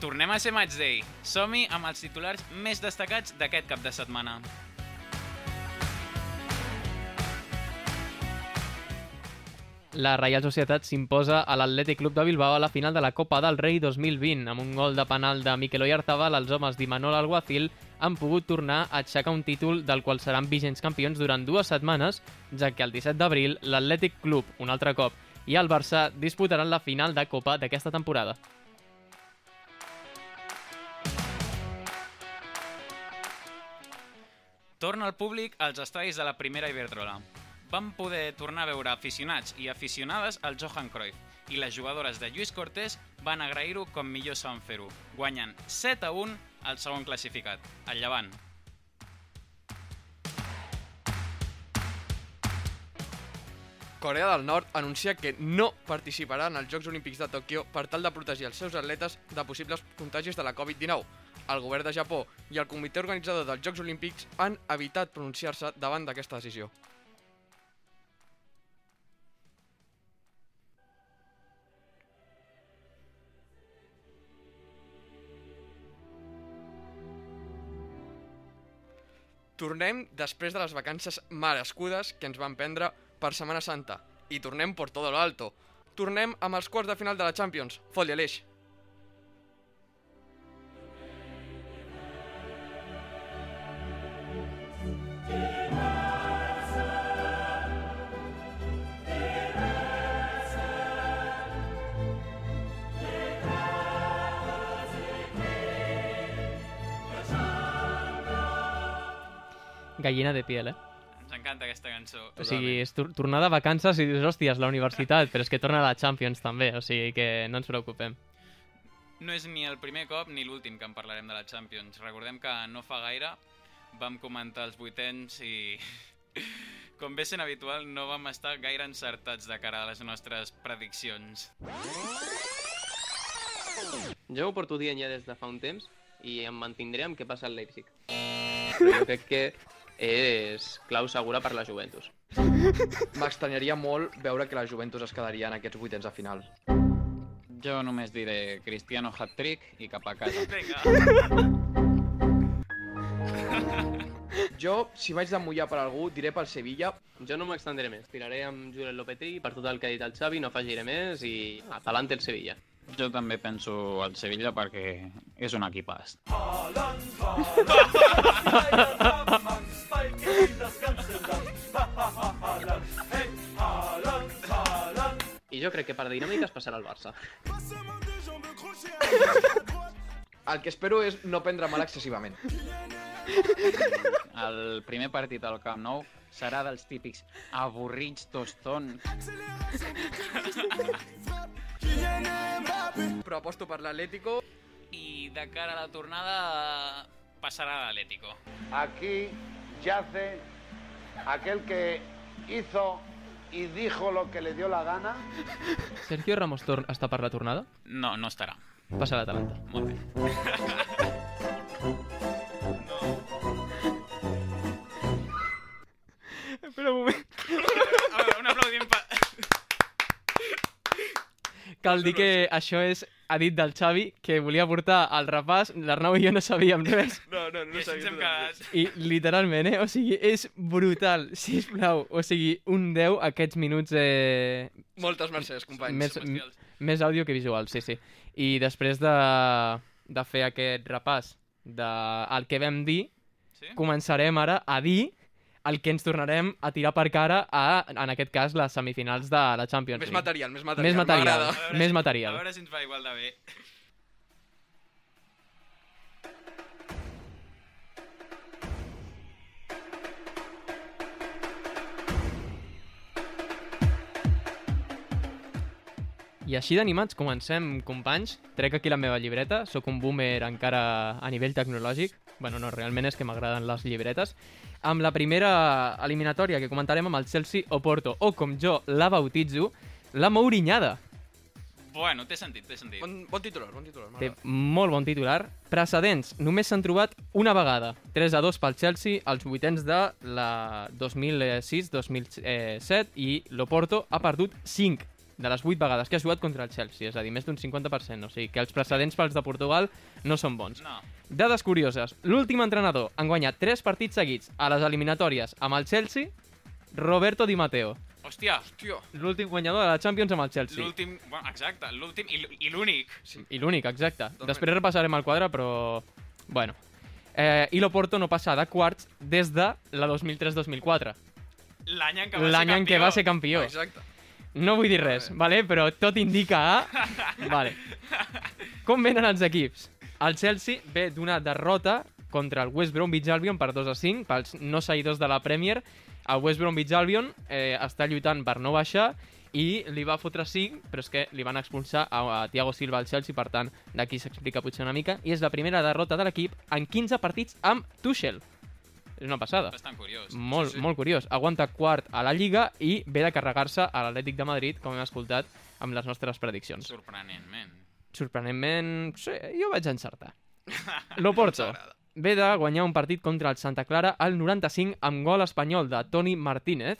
Tornem a ser Matchday. Som-hi amb els titulars més destacats d'aquest cap de setmana. La Reial Societat s'imposa a l'Atlètic Club de Bilbao a la final de la Copa del Rei 2020. Amb un gol de penal de Miquel Oyarzabal, els homes d'Imanol Alguacil han pogut tornar a aixecar un títol del qual seran vigents campions durant dues setmanes, ja que el 17 d'abril l'Atlètic Club, un altre cop, i el Barça disputaran la final de Copa d'aquesta temporada. Torna el públic als estadis de la primera Iberdrola. Vam poder tornar a veure aficionats i aficionades al Johan Cruyff i les jugadores de Lluís Cortés van agrair-ho com millor saben fer-ho, guanyant 7 a 1 al segon classificat, el Llevant. Corea del Nord anuncia que no participarà en els Jocs Olímpics de Tòquio per tal de protegir els seus atletes de possibles contagis de la Covid-19. El govern de Japó i el comitè organitzador dels Jocs Olímpics han evitat pronunciar-se davant d'aquesta decisió. Tornem després de les vacances merescudes que ens van prendre per Setmana Santa. I tornem por todo lo alto. Tornem amb els quarts de final de la Champions. Foli Aleix. Gallina de piel, eh? Ens encanta aquesta cançó. O sigui, és tor tornar de vacances i dius, hòsties, la universitat, però és que torna a la Champions també, o sigui que no ens preocupem. No és ni el primer cop ni l'últim que en parlarem de la Champions. Recordem que no fa gaire vam comentar els vuitens i, com bé sent habitual, no vam estar gaire encertats de cara a les nostres prediccions. Jo ho porto dient ja des de fa un temps i em mantindré amb què passa al Leipzig. Però jo crec que és clau segura per la Juventus. M'extranyaria molt veure que la Juventus es quedaria en aquests vuitens de final. Jo només diré Cristiano hat-trick i cap a casa. Vinga! Jo, si vaig de mullar per algú, diré pel Sevilla. Jo no m'extendré més. Tiraré amb Julen Lopetegui per tot el que ha dit el Xavi, no afegiré més i atalante el Sevilla. Jo també penso al Sevilla perquè és un equipàs. I jo crec que per dinàmiques passarà al Barça. El que espero és no prendre mal excessivament. El primer partit al Camp Nou serà dels típics avorrits tostons. Però aposto per l'Atlético. I de cara a la tornada passarà a l'Atlético. Aquí yace aquel que hizo y dijo lo que le dio la gana. Sergio Ramos Torn està per la tornada? No, no estarà. Passa a l'Atalanta. Molt bé. Espera un moment. A veure, un aplaudiment per... Cal dir que això és a dit del Xavi, que volia portar al repàs, l'Arnau i jo no sabíem res. No, no, així ens hem quedat. I literalment, eh? O sigui, és brutal, sisplau. O sigui, un 10 aquests minuts... Eh... Moltes mercès, companys. Més, més àudio que visual, sí, sí. I després de, de fer aquest repàs del que vam dir, Sí? començarem ara a dir el que ens tornarem a tirar per cara a, en aquest cas, les semifinals de la Champions Més League. material, més material. Més material, m'agrada. A veure més material. A veure si ens va igual de bé. I així d'animats comencem, companys. Trec aquí la meva llibreta. Sóc un boomer encara a nivell tecnològic. Bueno, no, realment és que m'agraden les llibretes. Amb la primera eliminatòria que comentarem amb el Chelsea o Porto, o com jo la bautitzo, la Mourinyada. Bueno, té sentit, té sentit. Bon, bon titular, bon titular. Té molt bon titular. Precedents, només s'han trobat una vegada. 3 a 2 pel Chelsea, als vuitens de la 2006-2007 i l'Oporto ha perdut 5 de les 8 vegades que ha jugat contra el Chelsea, és a dir, més d'un 50%, o sigui que els precedents pels de Portugal no són bons. No. Dades curioses. L'últim entrenador en guanyar 3 partits seguits a les eliminatòries amb el Chelsea, Roberto Di Matteo. Hòstia, Tio, L'últim guanyador de la Champions amb el Chelsea. l'últim... Bueno, exacte, l'últim i, l'únic. I l'únic, exacte. Totalment. Després repassarem el quadre, però... Bueno. Eh, I l'Oporto no passa de quarts des de la 2003-2004. L'any en què va ser L'any en què campió. va ser campió. exacte. No vull dir res, vale? però tot indica a... Vale. Com venen els equips? El Chelsea ve d'una derrota contra el West Bromwich Albion per 2 a 5, pels no seguidors de la Premier. El West Bromwich Albion eh, està lluitant per no baixar i li va fotre 5, però és que li van expulsar a, a Thiago Silva al Chelsea, per tant, d'aquí s'explica potser una mica, i és la primera derrota de l'equip en 15 partits amb Tuchel. És una passada. Bastant curiós. Molt, Sí, sí. molt curiós. Aguanta quart a la Lliga i ve de carregar-se a l'Atlètic de Madrid, com hem escoltat amb les nostres prediccions. Sorprenentment. Sorprenentment, sí, jo vaig encertar. L'Oporto ve de guanyar un partit contra el Santa Clara al 95 amb gol espanyol de Toni Martínez.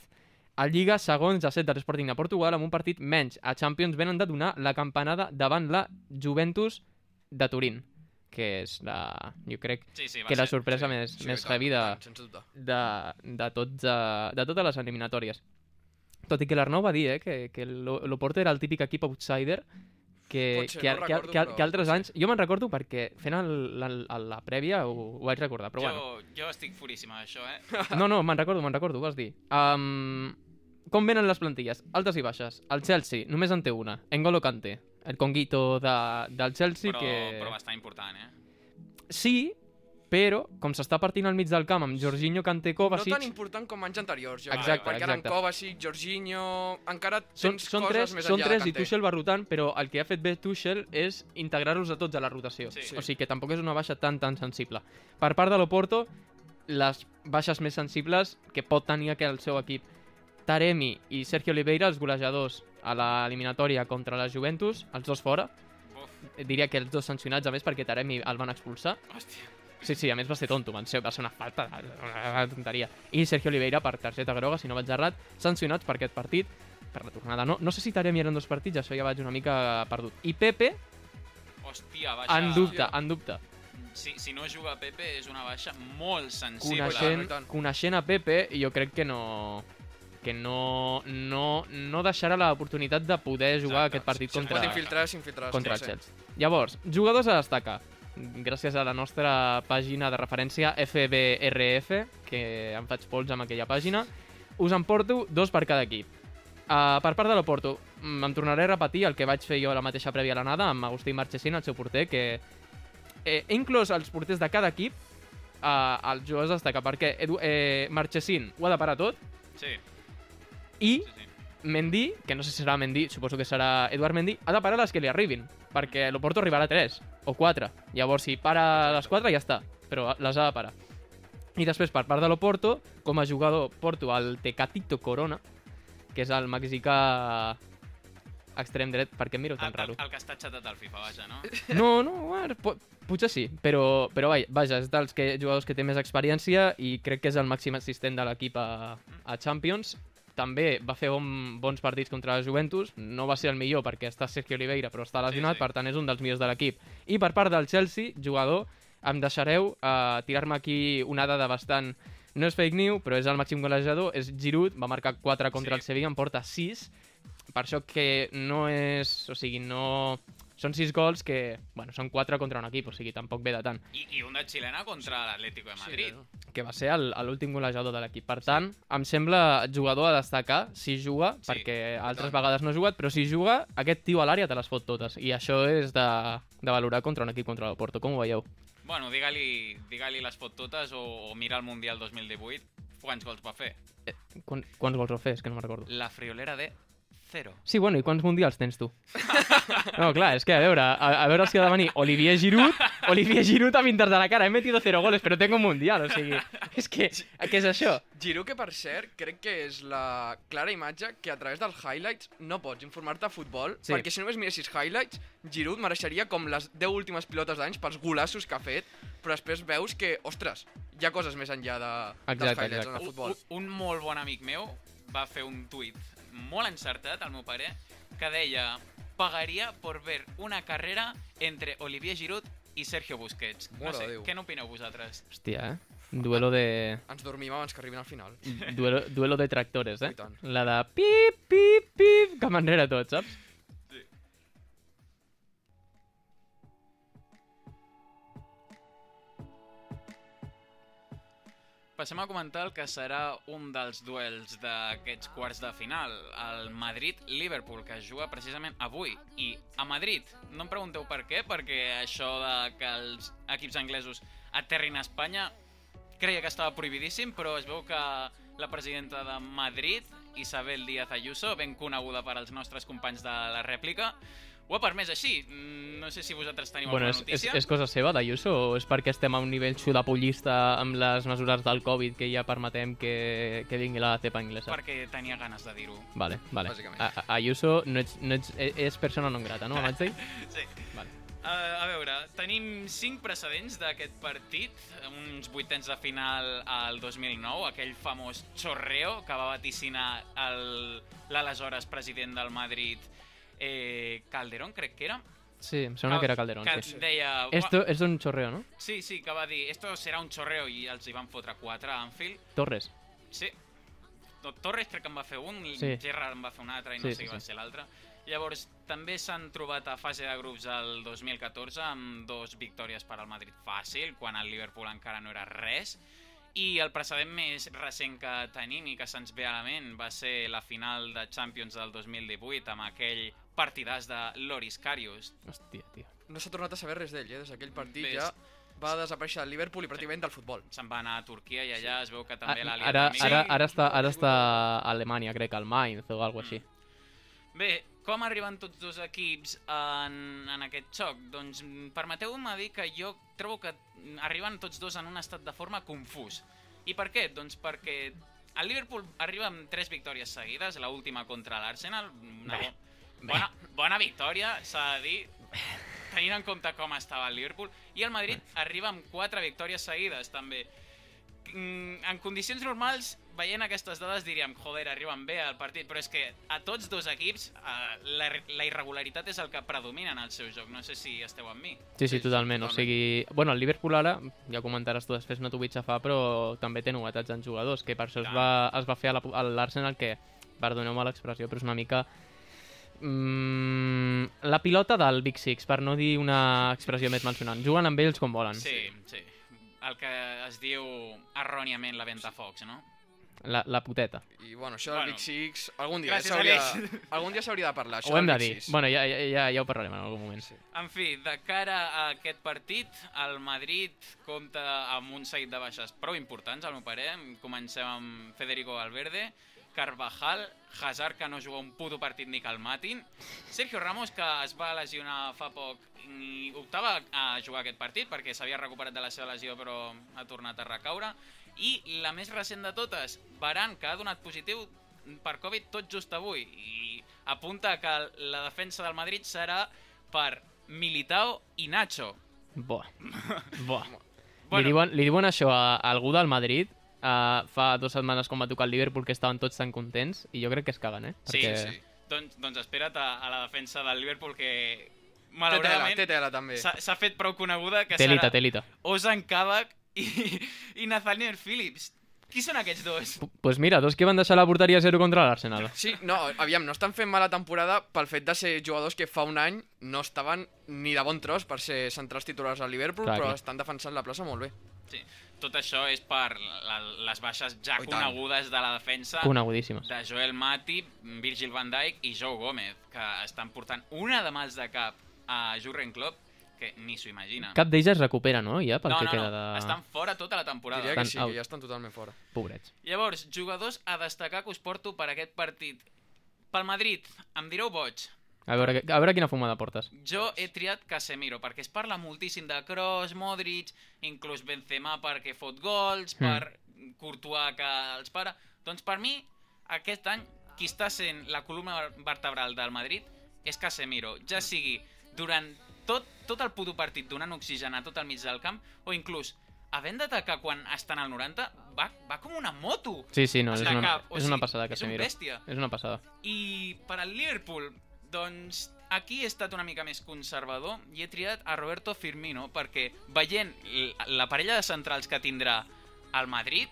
A Lliga, segons de set de l'Sporting de Portugal, amb un partit menys. A Champions venen de donar la campanada davant la Juventus de Turín, que és la... jo crec Sí, sí, que la ser. sorpresa més, Sí, més tant, heavy de, de, de, tots, uh, de totes les eliminatòries. Tot i que l'Arnau va dir eh, que, que l'O- l'Oporto era el típic equip outsider que, Pot ser, que, no que, recordo, que, però que altres anys... Jo me'n recordo perquè fent el, la, la, la prèvia ho, ho vaig recordar, però bueno. Jo, jo estic furíssima d'això, eh? No, no, me'n recordo, me'n recordo, ho vas dir. Um, com venen les plantilles? Altes i baixes. El Chelsea només en té una. N'Golo Kanté, el conguito de, del Chelsea Però, que... però bastant important, eh? Sí, però com s'està partint al mig del camp amb Jorginho, Kanté, No Kovacic... tan important com anys anteriors, jo Exacte, crec, perquè ara en exacte. Kovacic, Jorginho... Encara Són, tens són coses tres, més són enllà tres de i. Tuchel va rotant, però el que ha fet bé Tuchel és integrar-los a tots a la rotació. Sí. O sigui que tampoc és una baixa tan tan sensible. Per part de l'Oporto, les baixes més sensibles que pot tenir aquell seu equip. Taremi i Sergio Oliveira, els golejadors a l'eliminatòria contra la Juventus, els dos fora. Uf, Diria que els dos sancionats, a més, perquè Taremi el van expulsar. hòstia. Sí, sí, a més va ser tonto, van ser, va ser una falta, una tonteria. I Sergio Oliveira per targeta groga, si no vaig errat, sancionats per aquest partit, per la tornada. No, no sé si Taremi eren dos partits, això ja vaig una mica perdut. I Pepe, Hòstia, baixa... en dubte, en dubte. Si, si no juga Pepe és una baixa molt sensible. Coneixent, coneixent a Pepe, jo crec que no que no, no, no deixarà l'oportunitat de poder jugar Exacte. aquest partit Si contra, pot infiltrar, s'infiltrarà. contra el 100%. Chelsea. Llavors, jugadors a destacar. Gràcies a la nostra pàgina de referència FBRF, que em faig pols amb aquella pàgina, us en porto dos per cada equip. Uh, per part de l'Oporto, mm, em tornaré a repetir el que vaig fer jo a la mateixa prèvia a l'anada amb Agustí Marchesín, el seu porter, que eh, he inclòs els porters de cada equip uh, als jugadors a destacar, perquè Edu, eh, Marchesín ho ha de parar tot, Sí, i. Mendy, que no sé si serà Mendy, suposo que serà Eduard Mendy, ha de parar les que li arribin, perquè l'Oporto arribarà a 3 o 4. Llavors, si para les 4 ja està, però les ha de parar. I després, per part de l'Oporto, com a jugador porto el Tecatito Corona, que és el mexicà extrem dret, perquè em miro El, tan el, raro. el que està xatat al FIFA, vaja, no? No, no, bueno, po potser sí, però, però vaja, vaja, és dels que, jugadors que té més experiència i crec que és el màxim assistent de l'equip a, a Champions. També va fer bon, bons partits contra la Juventus, no va ser el millor perquè està Sergio Oliveira, però està lesionat, sí. per tant és un dels millors de l'equip. I per part del Chelsea, jugador, em deixareu uh, tirar-me aquí una dada bastant... No és fake news, però és el màxim golejador, és Giroud, va marcar 4 contra Sí. el Sevilla, en porta 6, per això que no és... O sigui, no... Són 6 gols que, bueno, són 4 contra un equip, o sigui, tampoc ve de tant. I, i un de xilena contra l'Atlético de Madrid. Que va ser l'últim golejador de l'equip. Per tant, em sembla jugador a destacar si juga, Sí, perquè altres tant. vegades no ha jugat, però si juga, aquest tio a l'àrea te les fot totes. I això és de, de valorar contra un equip contra el Porto. Com ho veieu? Bueno, digue-li digue les fot totes o, o mira el Mundial 2018. Quants gols va fer? Quan, quants gols va fer? És que no me'n recordo. La friolera de zero. Sí, bueno, i quants mundials tens tu? No, clar, és que a veure, a, a veure si ha de venir Olivier Giroud, Olivier Giroud a pintar de la cara, he metido cero goles, però tengo un mundial, o sigui, és que, què és això? Giroud, que per cert, crec que és la clara imatge que a través dels highlights no pots informar-te de futbol, Sí. perquè si només miressis highlights, Giroud mereixeria com les 10 últimes pilotes d'anys pels golassos que ha fet, però després veus que, ostres, hi ha coses més enllà de, dels Exacte, highlights exacte. en el Un, futbol. un, un molt bon amic meu va fer un tuit molt encertat, al meu pare, que deia pagaria por ver una carrera entre Olivier Giroud i Sergio Busquets. No sé, Déu. què n'opineu vosaltres? Hòstia, eh? Duelo de... Ens dormim abans que arribin al final. Duelo, duelo de tractores, eh? La de pip, pip, pip, cap enrere tot, saps? Passem a comentar el que serà un dels duels d'aquests quarts de final, el Madrid-Liverpool, que es juga precisament avui. I a Madrid, no em pregunteu per què, perquè això de que els equips anglesos aterrin a Espanya creia que estava prohibidíssim, però es veu que la presidenta de Madrid, Isabel Díaz Ayuso, ben coneguda per als nostres companys de la rèplica, ho ha permès així. Mm, No sé si vosaltres teniu Bueno, alguna és, és, notícia. és cosa seva, d'Ayuso, o és perquè estem a un nivell xudapollista amb les mesures del Covid que ja permetem que, que vingui la cepa anglesa? perquè tenia ganes de dir-ho. Vale, vale. Bàsicament. A, Ayuso no ets, no ets, e- és persona non grata, no? Sí. Vale. Uh, a veure, tenim cinc precedents d'aquest partit, uns vuitens de final al 2009, aquell famós chorreo que va vaticinar l'aleshores president del Madrid, eh, Calderón, crec que era. Sí, em sembla que era Calderón, que sí. deia... Esto és un chorreo, no? Sí, sí, que va dir, esto serà un chorreo i els hi van fotre quatre a Anfield. Torres. Sí. No, Torres crec que en va fer un, i Sí. Gerrard en va fer un altre i no Sí, sé sí, qui va sí. ser l'altre. Llavors, també s'han trobat a fase de grups el 2014 amb dos victòries per al Madrid fàcil, quan el Liverpool encara no era res. I el precedent més recent que tenim i que se'ns ve a la ment va ser la final de Champions del 2018 amb aquell partidàs de Loris Karius. Hòstia, tio. No s'ha tornat a saber res d'ell, eh? Des d'aquell partit Ves. ja va desaparèixer el Liverpool i pràcticament del futbol. Se'n va anar a Turquia i allà es veu que també Ah, Ara, una mica. ara, ara, està, ara està a Alemanya, crec, al Mainz o alguna així. Bé, com arriben tots dos equips en, en aquest xoc? Doncs mm, permeteu-me dir que jo trobo que arriben tots dos en un estat de forma confús. I per què? Doncs perquè el Liverpool arriba amb tres victòries seguides, la última contra l'Arsenal, una Bé, bona, bona victòria, s'ha de dir, tenint en compte com estava el Liverpool, i el Madrid arriba amb quatre victòries seguides, també. Mm, En condicions normals, veient aquestes dades, diríem, joder, arriben bé al partit, però és que a tots dos equips eh, la, la irregularitat és el que predomina en el seu joc. No sé si esteu amb mi. Sí, sí, totalment. O sigui, bueno, el Liverpool ara, ja comentaràs tu després, no t'ho vull xafar, però també té novetats en jugadors, que per això es va, es va fer a la- a l'Arsenal, que, perdoneu-me l'expressió, però és una mica... Mm, la pilota del Big Six, per no dir una expressió més mencionant. Juguen amb ells com volen. Sí, sí. El que es diu erròniament la ventafocs, no? La, la puteta. I bueno, això del Bueno. Big Six, algun dia Gràcies, s'hauria algun dia s'hauria de parlar, això Ho hem del de dir. Six. Bueno, ja, ja, ja, ja ho parlarem en algun moment. Sí. En fi, de cara a aquest partit, el Madrid compta amb un seguit de baixes prou importants, al meu parer. Comencem amb Federico Valverde, Carvajal, Hazard, que no juga un puto partit ni que el matin, Sergio Ramos, que es va lesionar fa poc i optava a jugar aquest partit perquè s'havia recuperat de la seva lesió però ha tornat a recaure, i la més recent de totes, Baran, que ha donat positiu per Covid tot just avui i apunta que la defensa del Madrid serà per Militao i Nacho. Buah. Buah. Bueno. Li, diuen, li diuen això a, a algú del Madrid uh, fa dues setmanes quan va tocar el Liverpool que estaven tots tan contents i jo crec que es caguen, eh? Sí, Perquè... sí. Doncs, doncs espera't a, a la defensa del Liverpool que malauradament té tela també. s'ha fet prou coneguda que Telita, serà telita. Ozan Kabak i, i Nathaniel Phillips. Qui són aquests dos? P- Pues mira, dos que van deixar la porteria zero contra l'Arsenal. Sí, no, aviam, no estan fent mala temporada pel fet de ser jugadors que fa un any no estaven ni de bon tros per ser centrals titulars al Liverpool, Clar, però clar. estan defensant la plaça molt bé. Sí. Tot això és per la, les baixes ja Oh, conegudes de la defensa de Joel Matip, Virgil van Dijk i Joe Gómez, que estan portant una de mals de cap a Jurgen Klopp que ni s'ho imagina. Cap d'ells es recupera, no? Ja, pel no, que no, queda no, de... estan fora tota la temporada. Diria que Estan sí, out. que ja estan totalment fora. Pobrets. Llavors, jugadors a destacar que us porto per aquest partit. Pel Madrid, em direu boig. A veure, a veure quina fumada portes. Jo he triat Casemiro, perquè es parla moltíssim de Kroos, Modric, inclús Benzema perquè fot gols, Mm. per Courtois que els para... Doncs per mi, aquest any, qui està sent la columna vertebral del Madrid és Casemiro, ja sigui durant tot, tot el puto partit donant oxigen a tot el mig del camp, o inclús havent d'atacar quan estan al 90, va, va com una moto. Sí, sí, no, és una, cap, o és una passada, és un Casemiro. bèstia. És una passada. I per al Liverpool, Doncs aquí he estat una mica més conservador i he triat a Roberto Firmino perquè veient la parella de centrals que tindrà al Madrid,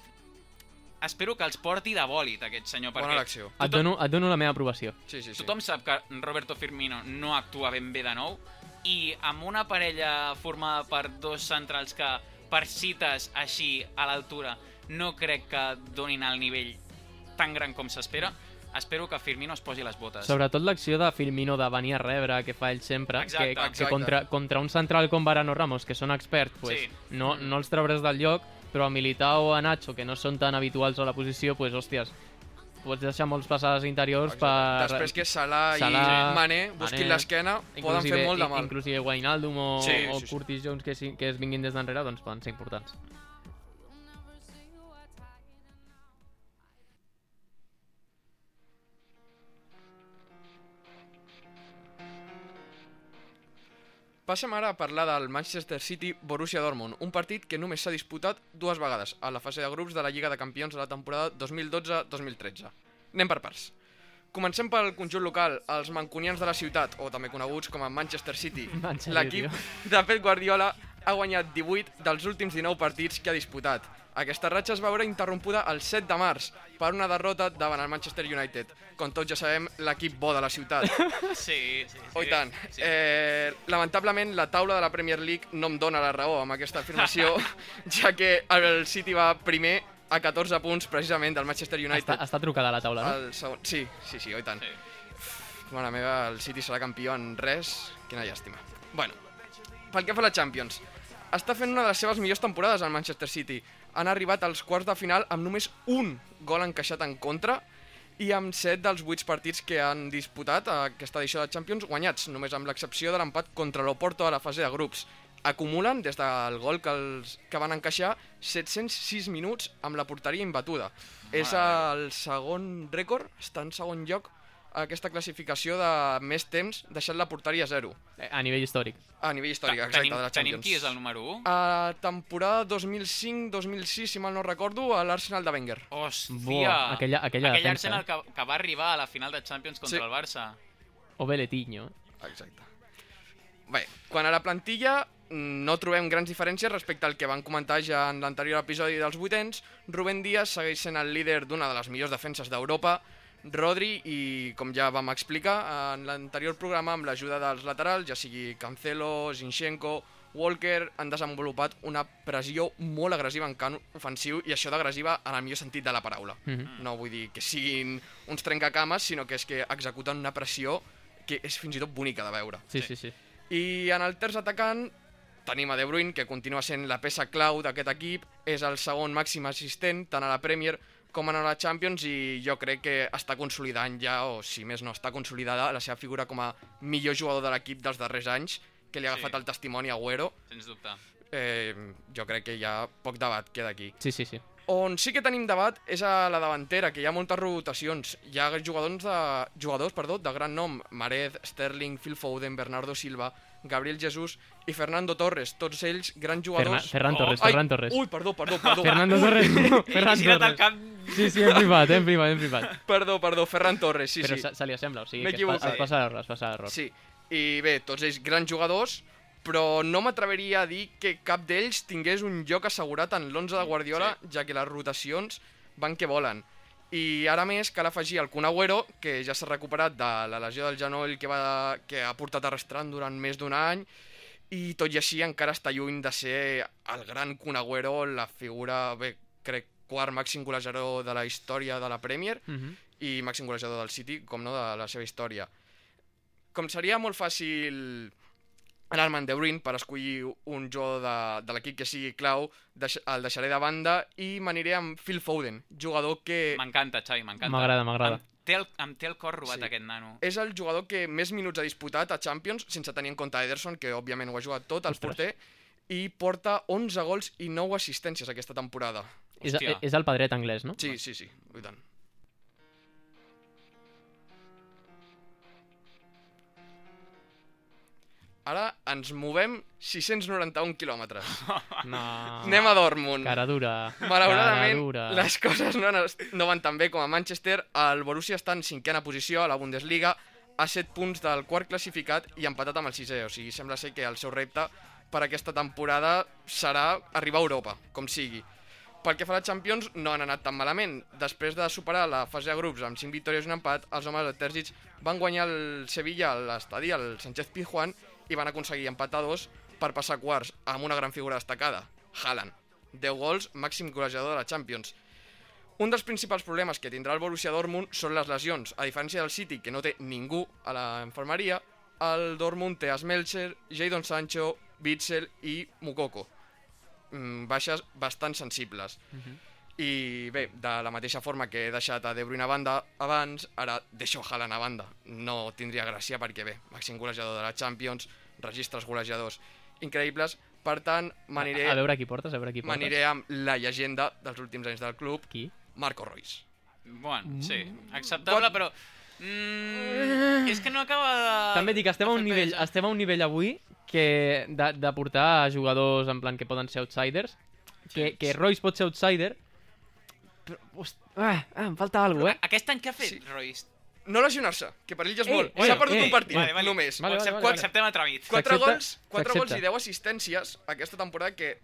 espero que els porti de bòlit aquest senyor Bona perquè elecció. Et dono, et dono la meva aprovació. Sí, sí, sí. tothom sap que Roberto Firmino no actua ben bé de nou i amb una parella formada per dos centrals que per cites així a l'altura no crec que donin el nivell tan gran com s'espera, espero que Firmino es posi les botes. Sobretot l'acció de Firmino de venir a rebre, que fa ell sempre, Exacte. que, que Exacte. contra, contra un central com Varane o Ramos, que són experts, pues, Sí. no, no els trauràs del lloc, però a Militao o a Nacho, que no són tan habituals a la posició, pues, hòsties, pots deixar molts passades interiors Exacte. per... Després que Salah, Salah, i Mané busquin l'esquena, poden fer molt de mal. Inclusive Wijnaldum o, Sí, o sí, sí. Curtis Jones que, sí, que es vinguin des d'enrere, doncs poden ser importants. Passem ara a parlar del Manchester City-Borussia Dortmund, un partit que només s'ha disputat dues vegades a la fase de grups de la Lliga de Campions de la temporada 2012-2013. Anem per parts. Comencem pel conjunt local, els mancunians de la ciutat, o també coneguts com a Manchester City. L'equip de Pep Guardiola ha guanyat 18 dels últims 19 partits que ha disputat. Aquesta ratxa es va veure interrompuda el 7 de març per una derrota davant el Manchester United. Com tots ja sabem, l'equip bo de la ciutat. Sí, sí, sí. Oh, i tant. Sí. Eh, lamentablement, la taula de la Premier League no em dóna la raó amb aquesta afirmació, ja que el City va primer a 14 punts precisament del Manchester United. Està, està trucada la taula, no? El segon... Sí, sí, sí, oi tant. Sí. Mare meva, el City serà campió en res. Quina llàstima. Bueno, pel que fa a la Champions, està fent una de les seves millors temporades al Manchester City. Han arribat als quarts de final amb només un gol encaixat en contra i amb 7 dels 8 partits que han disputat a aquesta edició de Champions guanyats, només amb l'excepció de l'empat contra l'Oporto a la fase de grups. Acumulen, des del gol que, els, que van encaixar, 706 minuts amb la porteria imbatuda. És el segon rècord, està en segon lloc aquesta classificació de més temps deixant la porteria a zero. Eh, A nivell històric. A nivell històric, Ta- exacte, tenim, de la tenim Champions. qui és el número 1? A temporada 2005-2006, si mal no recordo, a l'Arsenal de Wenger. Hòstia! Buah, aquella- aquella Aquell defensa, Arsenal eh? que, que va arribar a la final de Champions contra Sí. el Barça. O Beletinho. Exacte. Bé, quan a la plantilla mm, no trobem grans diferències respecte al que van comentar ja en l'anterior episodi dels vuitens. Rubén Díaz segueix sent el líder d'una de les millors defenses d'Europa. Rodri, i com ja vam explicar en l'anterior programa, amb l'ajuda dels laterals, ja sigui Cancelo, Zinchenko, Walker, han desenvolupat una pressió molt agressiva en camp ofensiu, i això d'agressiva en el millor sentit de la paraula. Mhm. No vull dir que siguin uns trencacames, sinó que és que executen una pressió que és fins i tot bonica de veure. Sí, sí, sí. I en el terç atacant tenim a De Bruyne, que continua sent la peça clau d'aquest equip, és el segon màxim assistent tant a la Premier com a la Champions i jo crec que està consolidant ja, o si més no està consolidada, la seva figura com a millor jugador de l'equip dels darrers anys, que li ha Sí. agafat el testimoni a Agüero. Sens dubte. Eh, jo crec que ja poc debat queda aquí. Sí, sí, sí. On sí que tenim debat és a la davantera, que hi ha moltes rotacions. Hi ha jugadors de, jugadors, perdó, de gran nom. Marez, Sterling, Phil Foden, Bernardo Silva, Gabriel Jesús i Fernando Torres. Tots ells grans jugadors... Ferran Oh, Torres, Ai, Ferran Torres. Ui, perdó, perdó, perdó. Fernando Torres, no, Ferran Torres. cap... Sí, sí, en privat, en privat, en privat. Perdó, perdó, Ferran Torres, sí, Però sí. se, se li assembla, o sigui que es, pa, es passa l'error, es passa l'error. Sí, i bé, tots ells grans jugadors, però no m'atreveria a dir que cap d'ells tingués un lloc assegurat en l'11 de Guardiola, sí. ja que les rotacions van que volen. I ara més cal afegir el Kun Agüero, que ja s'ha recuperat de la lesió del genoll que, va, que ha portat arrastrant durant més d'un any, i tot i així encara està lluny de ser el gran Kun Agüero, la figura, bé, crec, quart màxim golejador de la història de la Premier, Mhm. i màxim golejador del City, com no, de la seva història. Com seria molt fàcil en De Bruyne per escollir un jugador de, de l'equip que sigui clau, deix, el deixaré de banda i m'aniré amb Phil Foden, jugador que M'encanta, Xavi, m'encanta. M'agrada, m'agrada. Em té, el, em té el cor robat, Sí. aquest nano. és el jugador que més minuts ha disputat a Champions, sense tenir en compte Ederson, que òbviament ho ha jugat tot, el Ostres. porter, i porta 11 gols i 9 assistències aquesta temporada. És, Hòstia. és el pedret anglès, no? Sí, sí, sí, i tant. Ara ens movem 691 quilòmetres. No. Anem a Dortmund. Cara dura. Malauradament, Cara dura. les coses no, no van tan bé com a Manchester. El Borussia està en cinquena posició a la Bundesliga a 7 punts del quart classificat i empatat amb el sisè. O sigui, sembla ser que el seu repte per aquesta temporada serà arribar a Europa, com sigui. Pel que fa a la Champions, no han anat tan malament. Després de superar la fase de grups amb 5 victòries i un empat, els homes de Terzic van guanyar el Sevilla a l'estadi, el Sánchez Pizjuán, i van aconseguir empatar dos per passar quarts, amb una gran figura destacada, Haaland. 10 gols, màxim golejador de la Champions. Un dels principals problemes que tindrà el Borussia Dortmund són les lesions. A diferència del City, que no té ningú a la infermeria, el Dortmund té Smelcher, Jadon Sancho, Witzel i Mukoko. Mm, baixes bastant sensibles. I bé, de la mateixa forma que he deixat a De Bruyne a banda abans, ara deixo Haaland a banda. No tindria gràcia perquè bé, màxim golejador de la Champions, registres golejadors increïbles, per tant, m'aniré A veure qui portes, a veure qui portes. m'aniré amb la llegenda dels últims anys del club, Qui? Marco Reus. Bueno, sí, acceptable, però... Mm, és que no acaba de... També dic, estem a un nivell, pesa. estem a un nivell avui que de, de portar jugadors en plan que poden ser outsiders, que, que Royce pot ser outsider, però, host, ah, ah, em falta alguna cosa, eh? Aquest any què ha fet, Sí. Royce? No lesionar-se, que per ell ja és Eh, molt. bueno, S'ha perdut eh, un partit, Vale, vale. només. Vale, vale, acceptem, vale. acceptem el tràmit. 4 S'accepta, gols, 4 gols i 10 assistències aquesta temporada que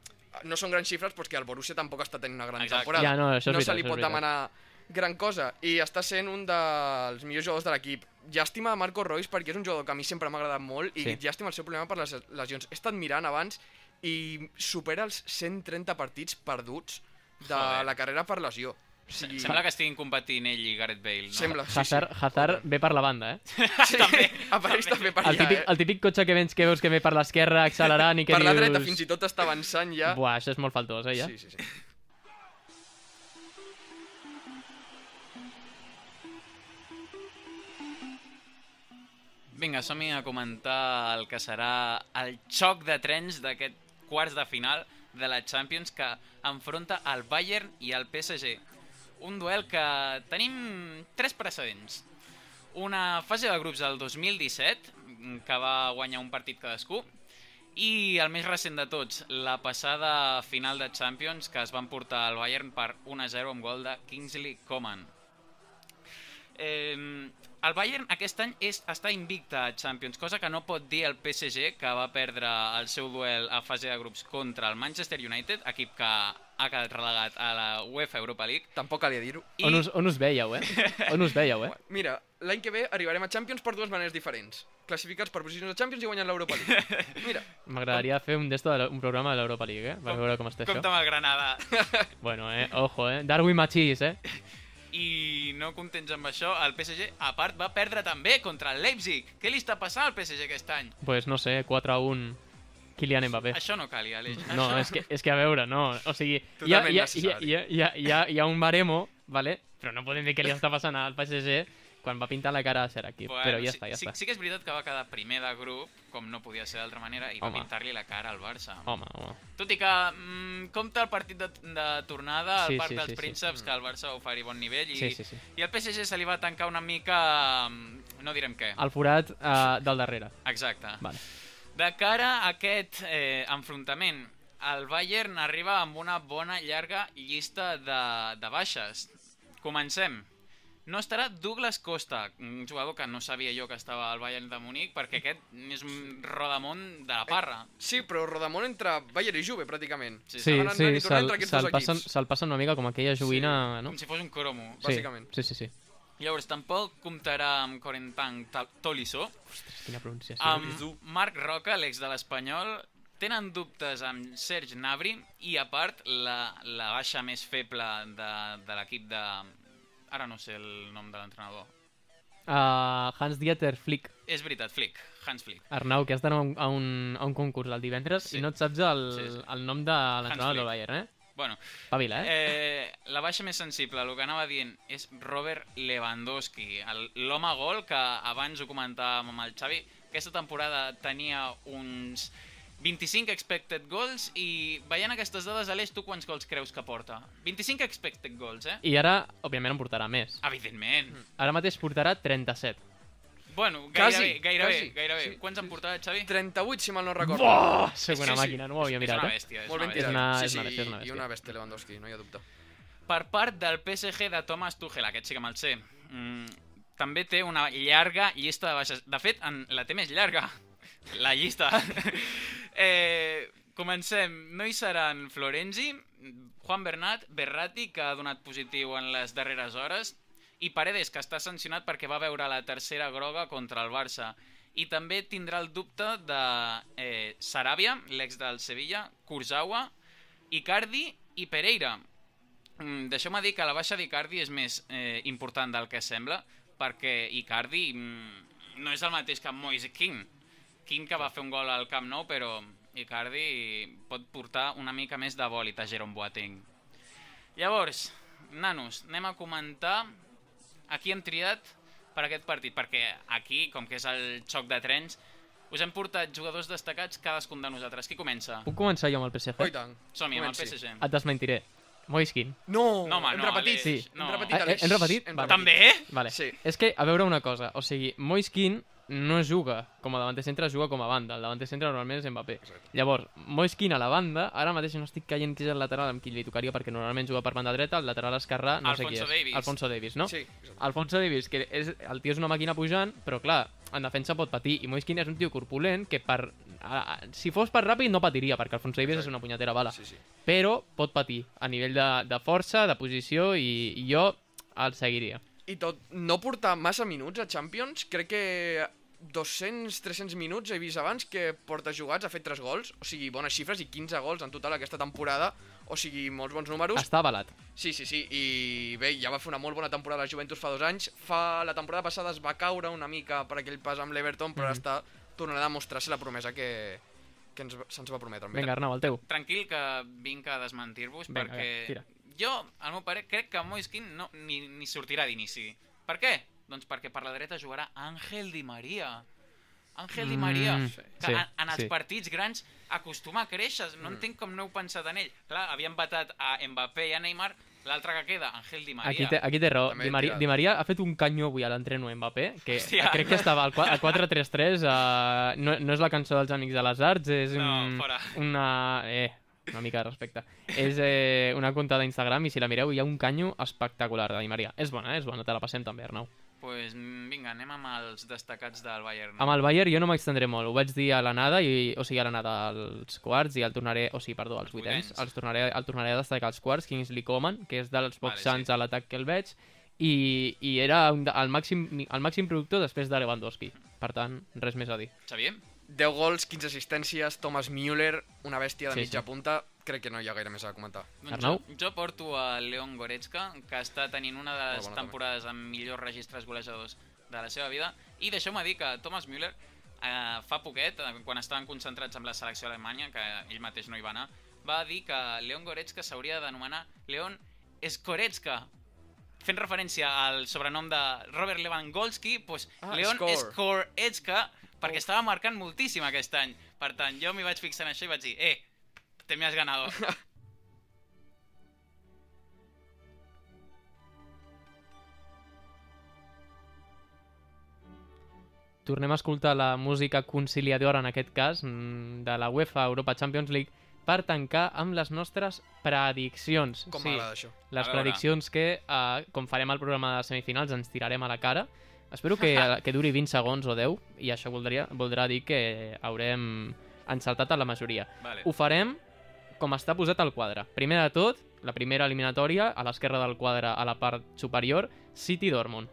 no són grans xifres però que el Borussia tampoc està tenint una gran Exacte. temporada. Ja, no, això és no veritat, se li pot demanar gran cosa i està sent un dels millors jugadors de l'equip. Llàstima a Marco Reus perquè és un jugador que a mi sempre m'ha agradat molt i Sí. llàstima el seu problema per les lesions. He estat mirant abans i supera els 130 partits perduts de Joder. la carrera per lesió. O sigui, Sembla que estiguin competint ell i Gareth Bale, no? Sembla, sí, Hazard, Hazard ve per la banda, eh? sí. sí. Apareix també per El allà, típic, eh? el típic cotxe que veus que, veus que ve per l'esquerra accelerant i que Per la dius... dreta fins i tot està avançant ja. Buah, això és molt faltós, eh, ja? Sí, sí, sí. Vinga, som a comentar el que serà el xoc de trens d'aquest quarts de final de la Champions que enfronta el Bayern i el PSG. Un duel que tenim tres precedents. Una fase de grups del 2017, que va guanyar un partit cadascú, i el més recent de tots, la passada final de Champions, que es van portar al Bayern per 1-0 amb gol de Kingsley Coman. Eh, el Bayern aquest any és, està invicte a Champions, cosa que no pot dir el PSG, que va perdre el seu duel a fase de grups contra el Manchester United, equip que ha quedat relegat a la UEFA Europa League. Tampoc calia dir-ho. I On, us, on us veieu, eh? On us veieu, eh? Mira, l'any que ve arribarem a Champions per dues maneres diferents. Classificats per posicions de Champions i guanyant l'Europa League. Mira, M'agradaria fer un, d'esto de, un programa de l'Europa League, eh? Per veure com està compta això. amb el Granada. Bueno, eh? Ojo, eh? Darwin Machís, eh? I no contents amb això, el PSG, a part, va perdre també contra el Leipzig. Què li està passant al PSG aquest any? Pues no sé, 4 a 1 Kylian Mbappé. Això no calia, Aleix. No, Això... és que, és que a veure, no. O sigui, hi ha, hi, ha, hi, ha, necessari. hi, ha, hi, ha, hi, ha, hi ha un baremo, ¿vale? però no podem dir què li està passant al PSG quan va pintar la cara a ser aquí. Bueno, però ja sí, està, ja sí, està. sí que és veritat que va quedar primer de grup, com no podia ser d'altra manera, i va Home. pintar-li la cara al Barça. Home, home. Tot i que mm, compta el partit de, de tornada al Sí, Parc sí, dels sí, sí. Prínceps, que el Barça va oferir bon nivell, i, Sí, sí, sí. i el PSG se li va tancar una mica... mm, No direm què. El forat uh, del darrere. Exacte. Vale. De cara a aquest eh, enfrontament, el Bayern arriba amb una bona llarga llista de, de baixes. Comencem. No estarà Douglas Costa, un jugador que no sabia jo que estava al Bayern de Munic, perquè aquest és un rodamont de la parra. sí, però Rodamón entre Bayern i Juve, pràcticament. Sí, Sí, sí, se'l se passen, se passen una mica com aquella joguina, no? Com si fos un cromo. Sí, bàsicament. Sí, sí, sí. Llavors, tampoc comptarà amb Corentin Ta- Tolisso, Ostres, quina pronunciació. amb Marc Roca, l'ex de l'Espanyol, tenen dubtes amb Serge Gnabry i, a part, la, la baixa més feble de, de l'equip de... Ara no sé el nom de l'entrenador. Uh, Hans Dieter Flick. És veritat, Flick, Hans Flick. Arnau, que has d'anar a, un, a, un, concurs el divendres Sí. i no et saps el, Sí, sí. el nom de l'entrenador del. Bayern, eh? Bueno, Pavila, eh? eh, la baixa més sensible, el que anava dient, és Robert Lewandowski, l'home gol que abans ho comentàvem amb el Xavi, aquesta temporada tenia uns 25 expected goals i veient aquestes dades, Aleix, tu quants gols creus que porta? 25 expected goals, eh? I ara, òbviament, en portarà més. Evidentment. Ara mateix portarà 37. Bueno, Quasi, gairebé, gairebé, quasi. gairebé. Sí, Quants han portat, Xavi? 38, si mal no recordo. Oh, soc És una sí, màquina, no ho havia és mirat, una eh? bèstia, és Molt una ben bèstia. tirat. una- sí, és sí, una bèstia, és una i bèstia. una bèstia Lewandowski, no hi ha dubte. Per part del PSG de Thomas Tuchel, aquest sí que me'l sé. Mm, també té una llarga llista de baixes. De fet, en, la té més llarga, la llista. eh, comencem. No hi seran Florenzi, Juan Bernat, Berratti, que ha donat positiu en les darreres hores, i Paredes, que està sancionat perquè va veure la tercera groga contra el Barça. I també tindrà el dubte de eh, Sarabia, l'ex del Sevilla, Kurzawa, Icardi i Pereira. Mm, Deixeu-me dir que la baixa d'Icardi és més eh, important del que sembla, perquè Icardi mm, no és el mateix que Moise King. King que va fer un gol al Camp Nou, però Icardi pot portar una mica més de bòlit a Jerome Boateng. Llavors, nanos, anem a comentar a qui hem triat per aquest partit, perquè aquí, com que és el xoc de trens, us hem portat jugadors destacats cadascun de nosaltres. Qui comença? Puc començar jo amb el PSG? Oh, tant. Som-hi, amb el. PSG. Et desmentiré. Moiskin. No, No, home, hem no, repetit. Sí. no. Hem repetit, Eh, Aleix. hem repetit? Hem Vale. També? Vale. Sí. És que, a veure una cosa, o sigui, Moiskin no juga com a davanter centre, juga com a banda. El davanter centre normalment és Mbappé. Llavors, Moiskin a la banda, ara mateix no estic caient qui és el lateral amb qui li tocaria, perquè normalment juga per banda dreta, el lateral esquerrà no sé qui Alfonso és. Davies. Alfonso Davis, no? Sí, exacte. Alfonso Davis, que és, el tio és una màquina pujant, però clar, en defensa pot patir, i Moiskin és un tio corpulent que per... A, si fos per ràpid no patiria, perquè Alfonso Davis és una punyetera bala, Sí, sí. però pot patir a nivell de, de força, de posició, i, i jo el seguiria. I tot, no portar massa minuts a Champions, crec que 200-300 minuts he vist abans que porta jugats, ha fet 3 gols, o sigui, bones xifres i 15 gols en total aquesta temporada, o sigui, molts bons números. Està avalat. Sí, sí, sí, i bé, ja va fer una molt bona temporada a la Juventus fa dos anys. Fa, la temporada passada es va caure una mica per aquell pas amb l'Everton, però Mhm. ara està tornant a demostrar-se la promesa que, que ens, va- se'ns va prometre. Vinga, Arnau, el teu. Tranquil, que vinc a desmentir-vos, perquè tira. Jo, al meu pare, crec que Moiskin no, ni, ni sortirà d'inici. Per què? Doncs perquè per la dreta jugarà Àngel Di Maria. Àngel Di Maria, Mm, que sí, en, en els sí. partits grans acostuma a créixer. No entenc com no heu pensat en ell. Clar, havien batat a Mbappé i a Neymar, l'altre que queda, Àngel Di Maria. Aquí té, aquí té raó. També Di Maria. Di Maria ha fet un canyo avui a l'entreno a Mbappé, que Hòstia. crec que estava al, qua- al 4-3-3. Uh, no, no és la cançó dels Amics de les Arts, és No, un, fora. una... Eh, una mica de respecte. és eh, una compte d'Instagram i si la mireu hi ha un canyo espectacular de Di Maria. És bona, eh? és bona, te la passem també, Arnau. pues, mm, vinga, anem amb els destacats del Bayern. Amb el Bayern jo no m'extendré molt, ho vaig dir a l'anada, i, o sigui, a l'anada als quarts, i el tornaré, o sigui, perdó, als vuitens, els tornaré, el tornaré a destacar als quarts, Kingsley Coman, que és dels pocs Vale, sants sí. a l'atac que el veig, i, i era un, el, màxim, el màxim productor després de Lewandowski. Per tant, res més a dir. Xavier? 10 gols, 15 assistències, Thomas Müller, una bèstia de Sí, mitja sí. punta, crec que no hi ha gaire més a comentar. Doncs Arnau? Jo, jo porto a Leon Goretzka, que està tenint una de les Molt bona temporades amb millors registres golejadors de la seva vida. I deixeu-me dir que Thomas Müller eh, fa poquet, eh, quan estaven concentrats amb la selecció alemanya, que ell mateix no hi va anar, va dir que Leon Goretzka s'hauria d'anomenar Leon Skoretzka, fent referència al sobrenom de Robert Lewandowski, doncs Ah, Leon Skor. Skoretzka, perquè estava marcant moltíssim aquest any. Per tant, jo m'hi vaig fixar en això i vaig dir, eh, te me has ganado. Tornem a escoltar la música conciliadora, en aquest cas, mm, de la UEFA Europa Champions League, per tancar amb les nostres prediccions. Com sí, m'agrada això. les prediccions que, eh, com farem el programa de semifinals, ens tirarem a la cara. Espero que, que duri 20 segons o 10, i això voldria, voldrà dir que haurem encertat a la majoria. Vale. Ho farem com està posat al quadre. Primer de tot, la primera eliminatòria, a l'esquerra del quadre, a la part superior, City-Dortmund.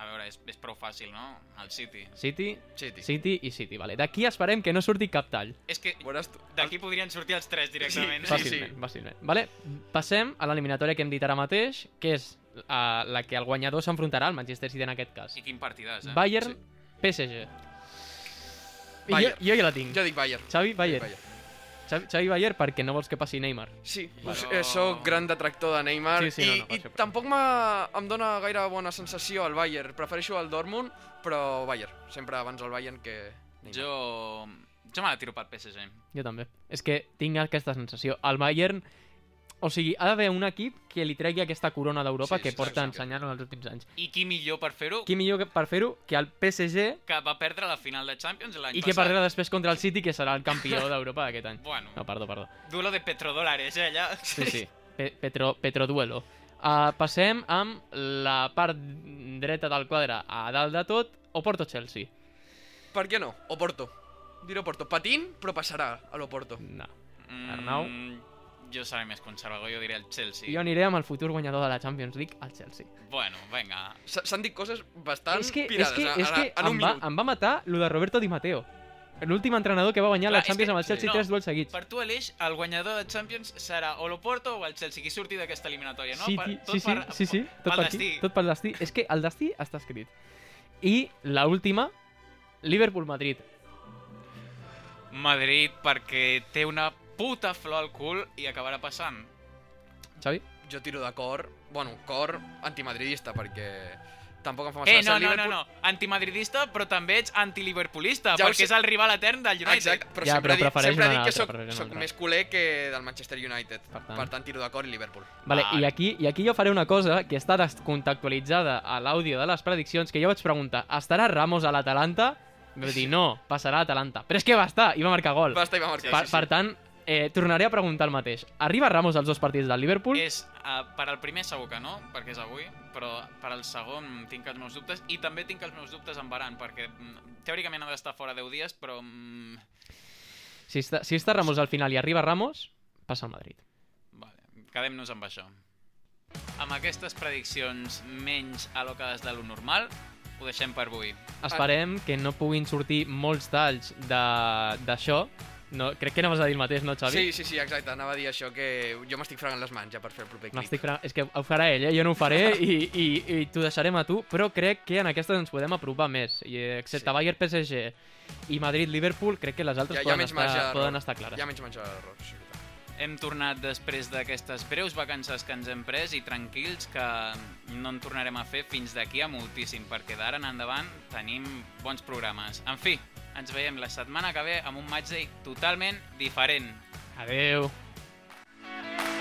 A veure, és, és prou fàcil, no? El City. City, City. City i City, vale. D'aquí esperem que no surti cap tall. És que d'aquí podrien sortir els tres directament. Sí, Fàcilment, fàcilment. Vale? Passem a l'eliminatòria que hem dit ara mateix, que és uh, la que el guanyador s'enfrontarà al Manchester City en aquest cas. I quin partidàs, eh? Bayern, PSG. I jo, Bayern. jo ja la tinc. Jo dic Bayern. Xavi, Bayern. Bayern. Xavi, Xavi Bayern perquè no vols que passi Neymar. Sí, Però- eh, soc gran detractor de Neymar Sí, sí, no, i, no, per i però- tampoc em dona gaire bona sensació el Bayern. Prefereixo el Dortmund, però Bayern. Sempre abans el Bayern que Neymar. Jo... Jo me la tiro pel PSG. Jo també. És que tinc aquesta sensació. El Bayern... O sigui, ha d'haver un equip que li tregui aquesta corona d'Europa Sí, que sí, porta sí, sí. ensenyant en els últims anys. I qui millor per fer-ho Qui millor que- per fer-ho que el PSG que va perdre la final de Champions l'any i que passat. perdrà després contra el City, que serà el campió d'Europa aquest any. Bueno, No, perdó, perdó. duelo de petrodòlares, eh, allà. Sí, sí. Pe Petro, Petroduelo. Uh, passem amb la part dreta del quadre a dalt de tot, Oporto-Chelsea. Per què no? Oporto. Diré Oporto. Patint, però passarà a l'Oporto. No. Mm, Arnau? Jo seré més conservador, jo diré el Chelsea. Jo aniré amb el futur guanyador de la Champions League, el Chelsea. Bueno, vinga. S- S'han dit coses bastant és que, és pirades que, a- és a- que en un em, va, em va matar lo de Roberto Di Matteo. L'últim entrenador que va guanyar Clar, la és Champions que- amb el Chelsea no. tres duels seguits. Per tu, Aleix, el guanyador de Champions serà o l'Oporto o el Chelsea, qui surti d'aquesta eliminatòria, no? sí, Per- tot sí, sí, per- sí, sí, tot pel destí. tot pel destí. És que el destí està escrit. I la última, Liverpool-Madrid. Madrid perquè té una puta flor al cul i acabarà passant. Xavi? Jo tiro de cor, bueno, cor antimadridista, perquè tampoc em fa Eh, massa no, el no, no, Liverpool. no. Antimadridista, però també ets antiliverpoolista, Ja perquè sé. és el rival etern del United. Exacte, però Ja, sempre, però dic, sempre dic que soc, soc més culer que del Manchester United. Per tant. Per tant, tiro de cor i Liverpool. Vale, Vale. i, aquí, I aquí jo faré una cosa que està descontextualitzada a l'àudio de les prediccions, que jo vaig preguntar, estarà Ramos a l'Atalanta? Em vaig dir, no, passarà a Atalanta. Però és que va estar, i va marcar gol. Va estar i va marcar. per, per tant, eh, tornaré a preguntar el mateix. Arriba Ramos als dos partits del Liverpool? És, uh, per al primer segur que no, perquè és avui, però per al segon tinc els meus dubtes i també tinc els meus dubtes amb Baran, perquè mm, teòricament ha d'estar fora 10 dies, però... Mm, Si, està, si està Ramos al final i arriba Ramos, passa al Madrid. vale, quedem-nos amb això. Amb aquestes prediccions menys alocades de lo normal, ho deixem per avui. Esperem que no puguin sortir molts talls de- d'això. No, crec que anaves a dir el mateix, no, Xavi? Sí, sí, sí, exacte. Anava a dir això, que jo m'estic fregant les mans ja per fer el proper clip. M'estic fra... És que ho farà ell, eh? jo no ho faré i, i, i t'ho deixarem a tu, però crec que en aquestes ens podem apropar més. I, excepte Sí. Bayern PSG i Madrid-Liverpool, crec que les altres hi ha poden, estar, poden estar clares. Ja menys menjar d'errors, sí. Hem tornat després d'aquestes breus vacances que ens hem pres i tranquils que no en tornarem a fer fins d'aquí a moltíssim, perquè d'ara en endavant tenim bons programes. En fi, ens veiem la setmana que ve amb un matchday totalment diferent. Adeu. Adeu.